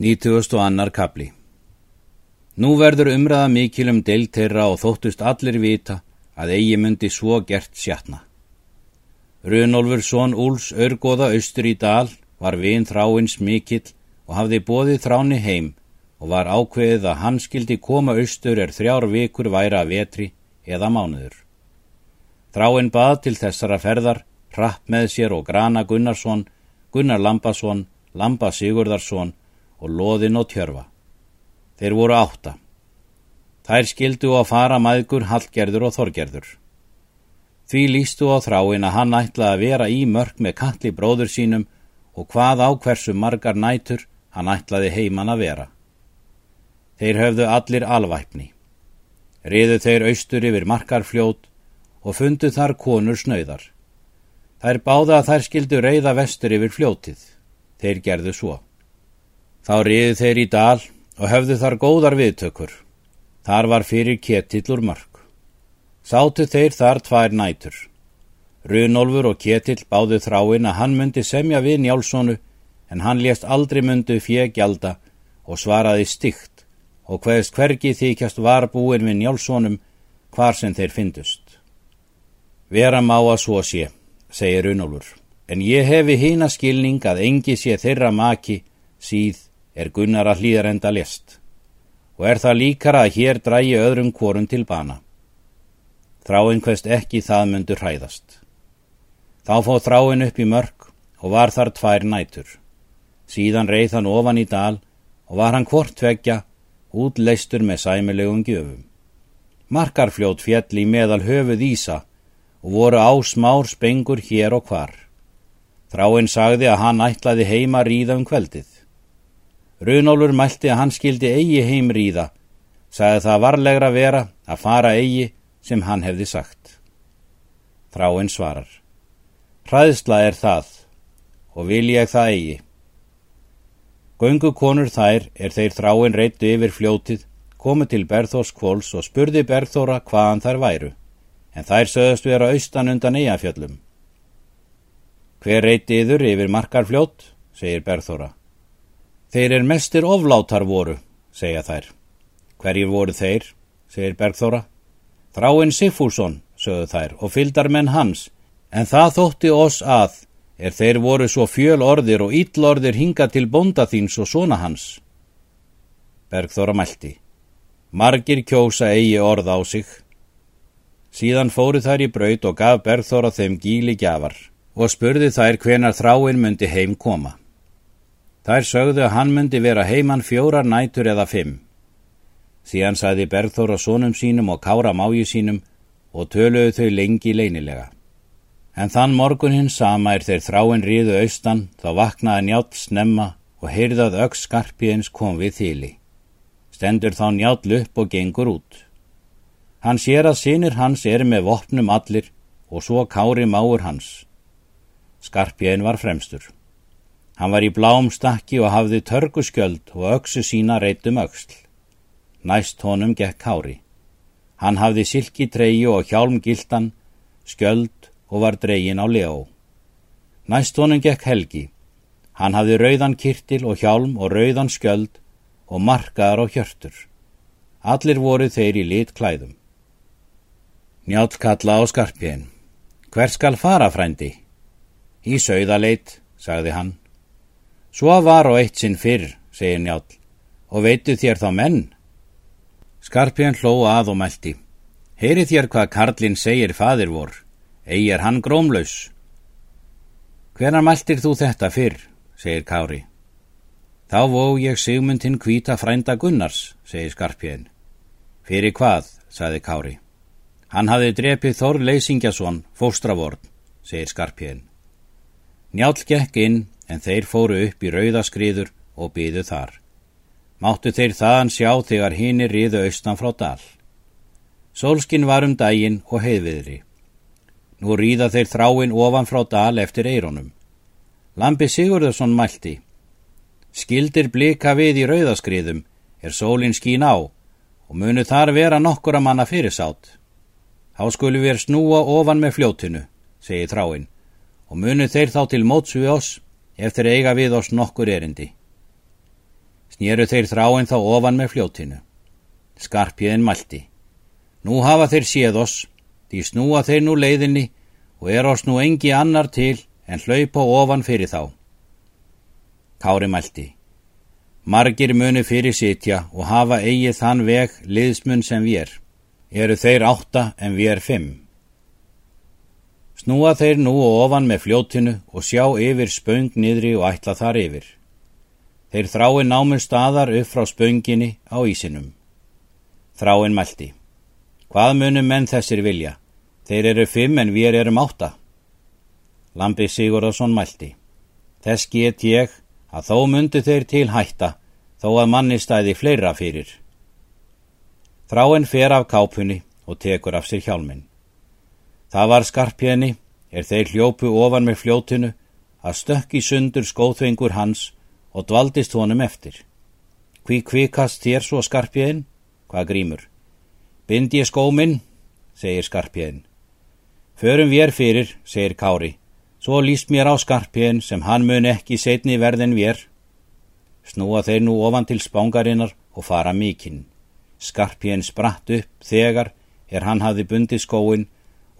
Nýtugust og annar kapli Nú verður umræða mikil um deilteira og þóttust allir vita að eigi myndi svo gert sjatna. Runolfur són Úls örgóða austur í dal var vin þráins mikill og hafði bóðið þráni heim og var ákveðið að hann skildi koma austur er þrjár vikur væra vetri eða mánuður. Þráin bað til þessara ferðar, hrapp með sér og Grana Gunnarsson, Gunnar Lambasson, Lamba Sigurðarsson og loðin og tjörfa. Þeir voru átta. Þær skildu að fara maðgur Hallgerður og Þorgerður. Því lístu á þráin að hann ætlaði að vera í mörg með kalli bróður sínum og hvað á hversu margar nætur hann ætlaði heiman að vera. Þeir höfðu allir alvæpni. Riðu þeir austur yfir markarfljót og fundu þar konur snauðar. Þær báða að þær skildu reyða vestur yfir fljótið. Þeir gerðu svo. Þá riðu þeir í dal og höfðu þar góðar viðtökur. Þar var fyrir ketillur mörg. Sátu þeir þar tvær nætur. Runolfur og ketill báðu þráinn að hann myndi semja við Njálssonu en hann lést aldrei myndu fjegjálda og svaraði stygt og hvaðist hvergi þykjast var búin við Njálssonum hvar sem þeir fyndust. Vera má að svo sé, segir Runolfur, en ég hefi hína skilning að engi sé þeirra maki síð er Gunnar að hlýðar enda lest og er það líkara að hér drægi öðrum kvorum til bana. Þráinn hvest ekki það myndur hræðast. Þá fóð þráinn upp í mörg og var þar tvær nætur. Síðan reið hann ofan í dal og var hann hvort tveggja útleistur með sæmilegum gjöfum. Markarfljót fjall í meðal höfuð Ísa og voru á smár spengur hér og hvar. Þráinn sagði að hann ætlaði heima ríða um kveldið. Runólfur mælti að hann skildi eigi heimríða, sagði það varlegra vera að fara eigi sem hann hefði sagt. Þráinn svarar. Hræðsla er það og vil ég það eigi. Göngu konur þær er þeir þráinn reittu yfir fljótið, komu til Berþórs kvóls og spurði Berþóra hvaðan þær væru, en þær sögðast vera austan undan eigafjöllum. Hver reyti yður yfir markar fljót, segir Berþóra. Þeir er mestir oflátar voru, segja þær. Hverjir voru þeir, segir Bergþóra. Þráinn Siffússon, sögðu þær, og fyldar menn hans, en það þótti oss að, er þeir voru svo fjöl orðir og ill orðir hinga til bonda þíns og svona hans. Bergþóra mælti. Margir kjósa eigi orð á sig. Síðan fóru þær í braut og gaf Bergþóra þeim gíli gjafar og spurði þær hvenar þráinn myndi heim koma. Þær sögðu að hann myndi vera heimann fjórar nætur eða fimm. Síðan sæði Bergþóra sónum sínum og kára máju sínum og töluðu þau lengi leinilega. En þann morgun hins sama er þeir þráinn ríðu austan þá vaknaði njátt snemma og heyrðað öks skarpiðins kom við þýli. Stendur þá njátt upp og gengur út. Hann sér að sínir hans er með vopnum allir og svo kári máur hans. Skarpiðin var fremstur. Hann var í blám stakki og hafði törguskjöld og öksu sína reytum öksl. Næst honum gekk Kári. Hann hafði silki treyu og hjálm gildan, skjöld og var dreyin á leó. Næst honum gekk Helgi. Hann hafði rauðan kirtil og hjálm og rauðan skjöld og markaðar og hjörtur. Allir voru þeir í lit klæðum. Njál kalla á skarpjén. Hver skal fara, frændi? Í sögðaleit, sagði hann. Svo var og eitt sinn fyrr, segir njál, og veitu þér þá menn? Skarpján hló að og meldi. Heyri þér hvað Karlinn segir fadir vor, eigi er hann grómlaus. Hvenar meldir þú þetta fyrr, segir Kári. Þá vó ég sigmundin kvíta frænda Gunnars, segir Skarpján. Fyrir hvað, saði Kári. Hann hafði drepið Þór Leysingjason, fóstravort, segir Skarpján. Njál gekk inn en þeir fóru upp í rauðaskriður og byðu þar. Máttu þeir þaðan sjá þegar hinnir riðu austan frá dal. Solskin var um daginn og heiðviðri. Nú ríða þeir þráinn ofan frá dal eftir eironum. Lampi Sigurðarsson mælti. Skildir blika við í rauðaskriðum er sólinn skín á og munu þar vera nokkura manna fyrirsátt. Há skulu við snúa ofan með fljótinu, segi þráinn, og munu þeir þá til mótsu við oss ef þeir eiga við oss nokkur erindi. Snýru þeir þráinn þá ofan með fljótinu. Skarpjöðin mælti. Nú hafa þeir séð oss, því snúa þeir nú leiðinni og er oss nú engi annar til en hlaupa ofan fyrir þá. Kári mælti. Margir muni fyrir sitja og hafa eigið þann veg liðsmun sem við er. Eru þeir átta en við er fimm. Snúa þeir nú og ofan með fljótinu og sjá yfir spöng niðri og ætla þar yfir. Þeir þrái námu staðar upp frá spönginni á ísinum. Þráin mælti. Hvað munum menn þessir vilja? Þeir eru fimm en við erum átta. Lambi Sigurðarsson mælti. Þess get ég að þó myndu þeir til hætta þó að manni stæði fleira fyrir. Þráin fer af kápunni og tekur af sér hjálminn. Það var skarpjeni, er þeir hljópu ofan með fljótinu, að stökki sundur skóþvengur hans og dvaldist honum eftir. Hví kvikast þér svo skarpjegin? Hvað grímur? Bind ég skóminn, segir skarpjegin. Förum við er fyrir, segir Kári. Svo líst mér á skarpjegin sem hann mun ekki setni verðin við. Snúa þeir nú ofan til spángarinnar og fara mikinn. Skarpjegin spratt upp þegar er hann hafði bundið skóin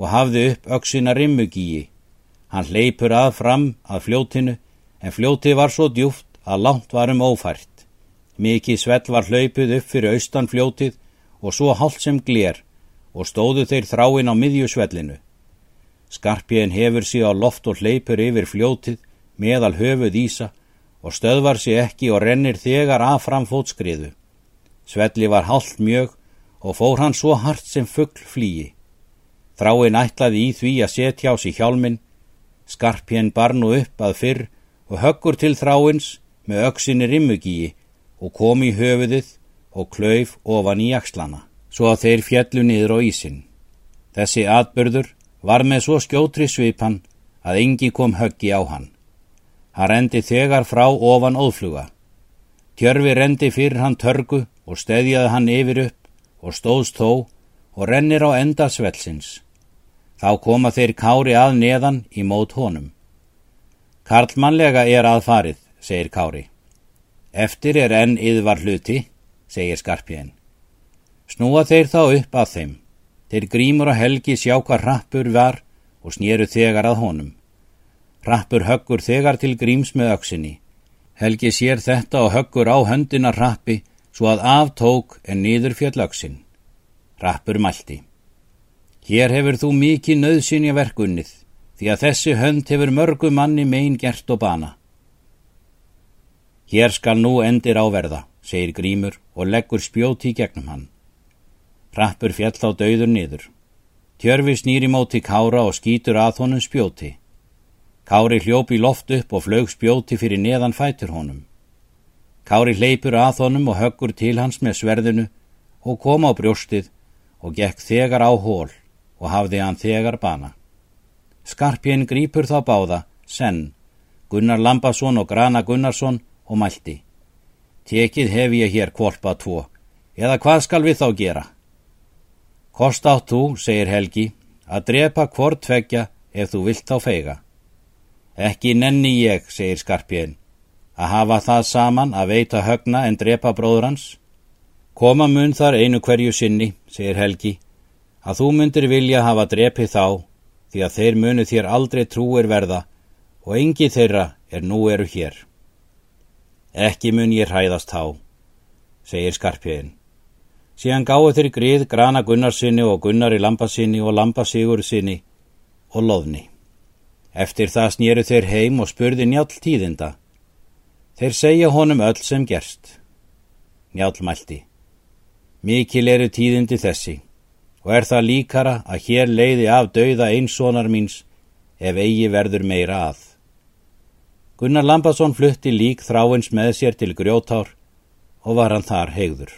og hafði upp öksina rimmugíi. Hann leipur að fram að fljótinu en fljótið var svo djúft að langt varum ófært. Mikið svell var hlaupið upp fyrir austan fljótið og svo hálft sem glér og stóðu þeir þráin á miðjusvellinu. Skarpjén hefur sig á loft og hleypur yfir fljótið meðal höfuð ísa og stöðvar sig ekki og rennir þegar af fram fótskriðu. Svelli var hálft mjög og fór hann svo hart sem fuggl flýi. Þráin ætlaði í því að setja á sig hjálmin, Skarpjén bar nú upp að fyrr og höggur til þráins með öksinni rimmugíi og kom í höfuðið og klauf ofan í jakslana, svo að þeir fjallu niður á ísin. Þessi atbörður var með svo skjótri svipan að engi kom höggi á hann. Hann rendi þegar frá ofan ófluga. Tjörfi rendi fyrir hann törgu og steðjaði hann yfir upp og stóðst þó og rennir á enda svelsins. Þá koma þeir kári að neðan í mót honum. Karlmannlega er að farið, segir Kári. Eftir er enn yðvar hluti, segir Skarpjén. Snúa þeir þá upp að þeim. Þeir grímur og helgi sjá hvað rappur var og snýru þegar að honum. Rappur höggur þegar til gríms með öksinni. Helgi sér þetta og höggur á höndina rappi svo að aftók en niður fjöll öksin. Rappur mælti. Hér hefur þú mikið nöðsynja verkunnið því að þessi hönd hefur mörgu manni megin gert og bana. Hér skal nú endir áverða, segir Grímur og leggur spjóti í gegnum hann. Rappur fjall á dauður niður. Tjörfi snýri móti Kára og skýtur að honum spjóti. Kári hljópi loft upp og flög spjóti fyrir neðan fætur honum. Kári hleypur að honum og höggur til hans með sverðinu og kom á brjóstið og gekk þegar á hól og hafði hann þegar bana. Skarpjén grýpur þá báða, senn, Gunnar Lambasson og Grana Gunnarsson og mælti. Tekið hef ég hér kvolpa tvo, eða hvað skal við þá gera? Kost átt þú, segir Helgi, að drepa hvort tveggja ef þú vilt þá feiga. Ekki nenni ég, segir Skarpjén, að hafa það saman að veita högna en drepa bróður hans. Koma mun þar einu hverju sinni, segir Helgi, að þú myndir vilja hafa drepið þá, því að þeir munu þér aldrei trúir verða og engi þeirra er nú eru hér. Ekki mun ég hræðast há, segir skarpjöðin. Síðan gáðu þeir grið Grana Gunnarsinni og Gunnari Lampasinni og Lampasigur sinni og loðni. Eftir það snýru þeir heim og spurði njál tíðinda. Þeir segja honum öll sem gerst. Njál mælti. Mikil eru tíðindi þessi og er það líkara að hér leiði af dauða einssonar míns ef eigi verður meira að. Gunnar Lambason flutti lík þráins með sér til grjótár og var hann þar hegður.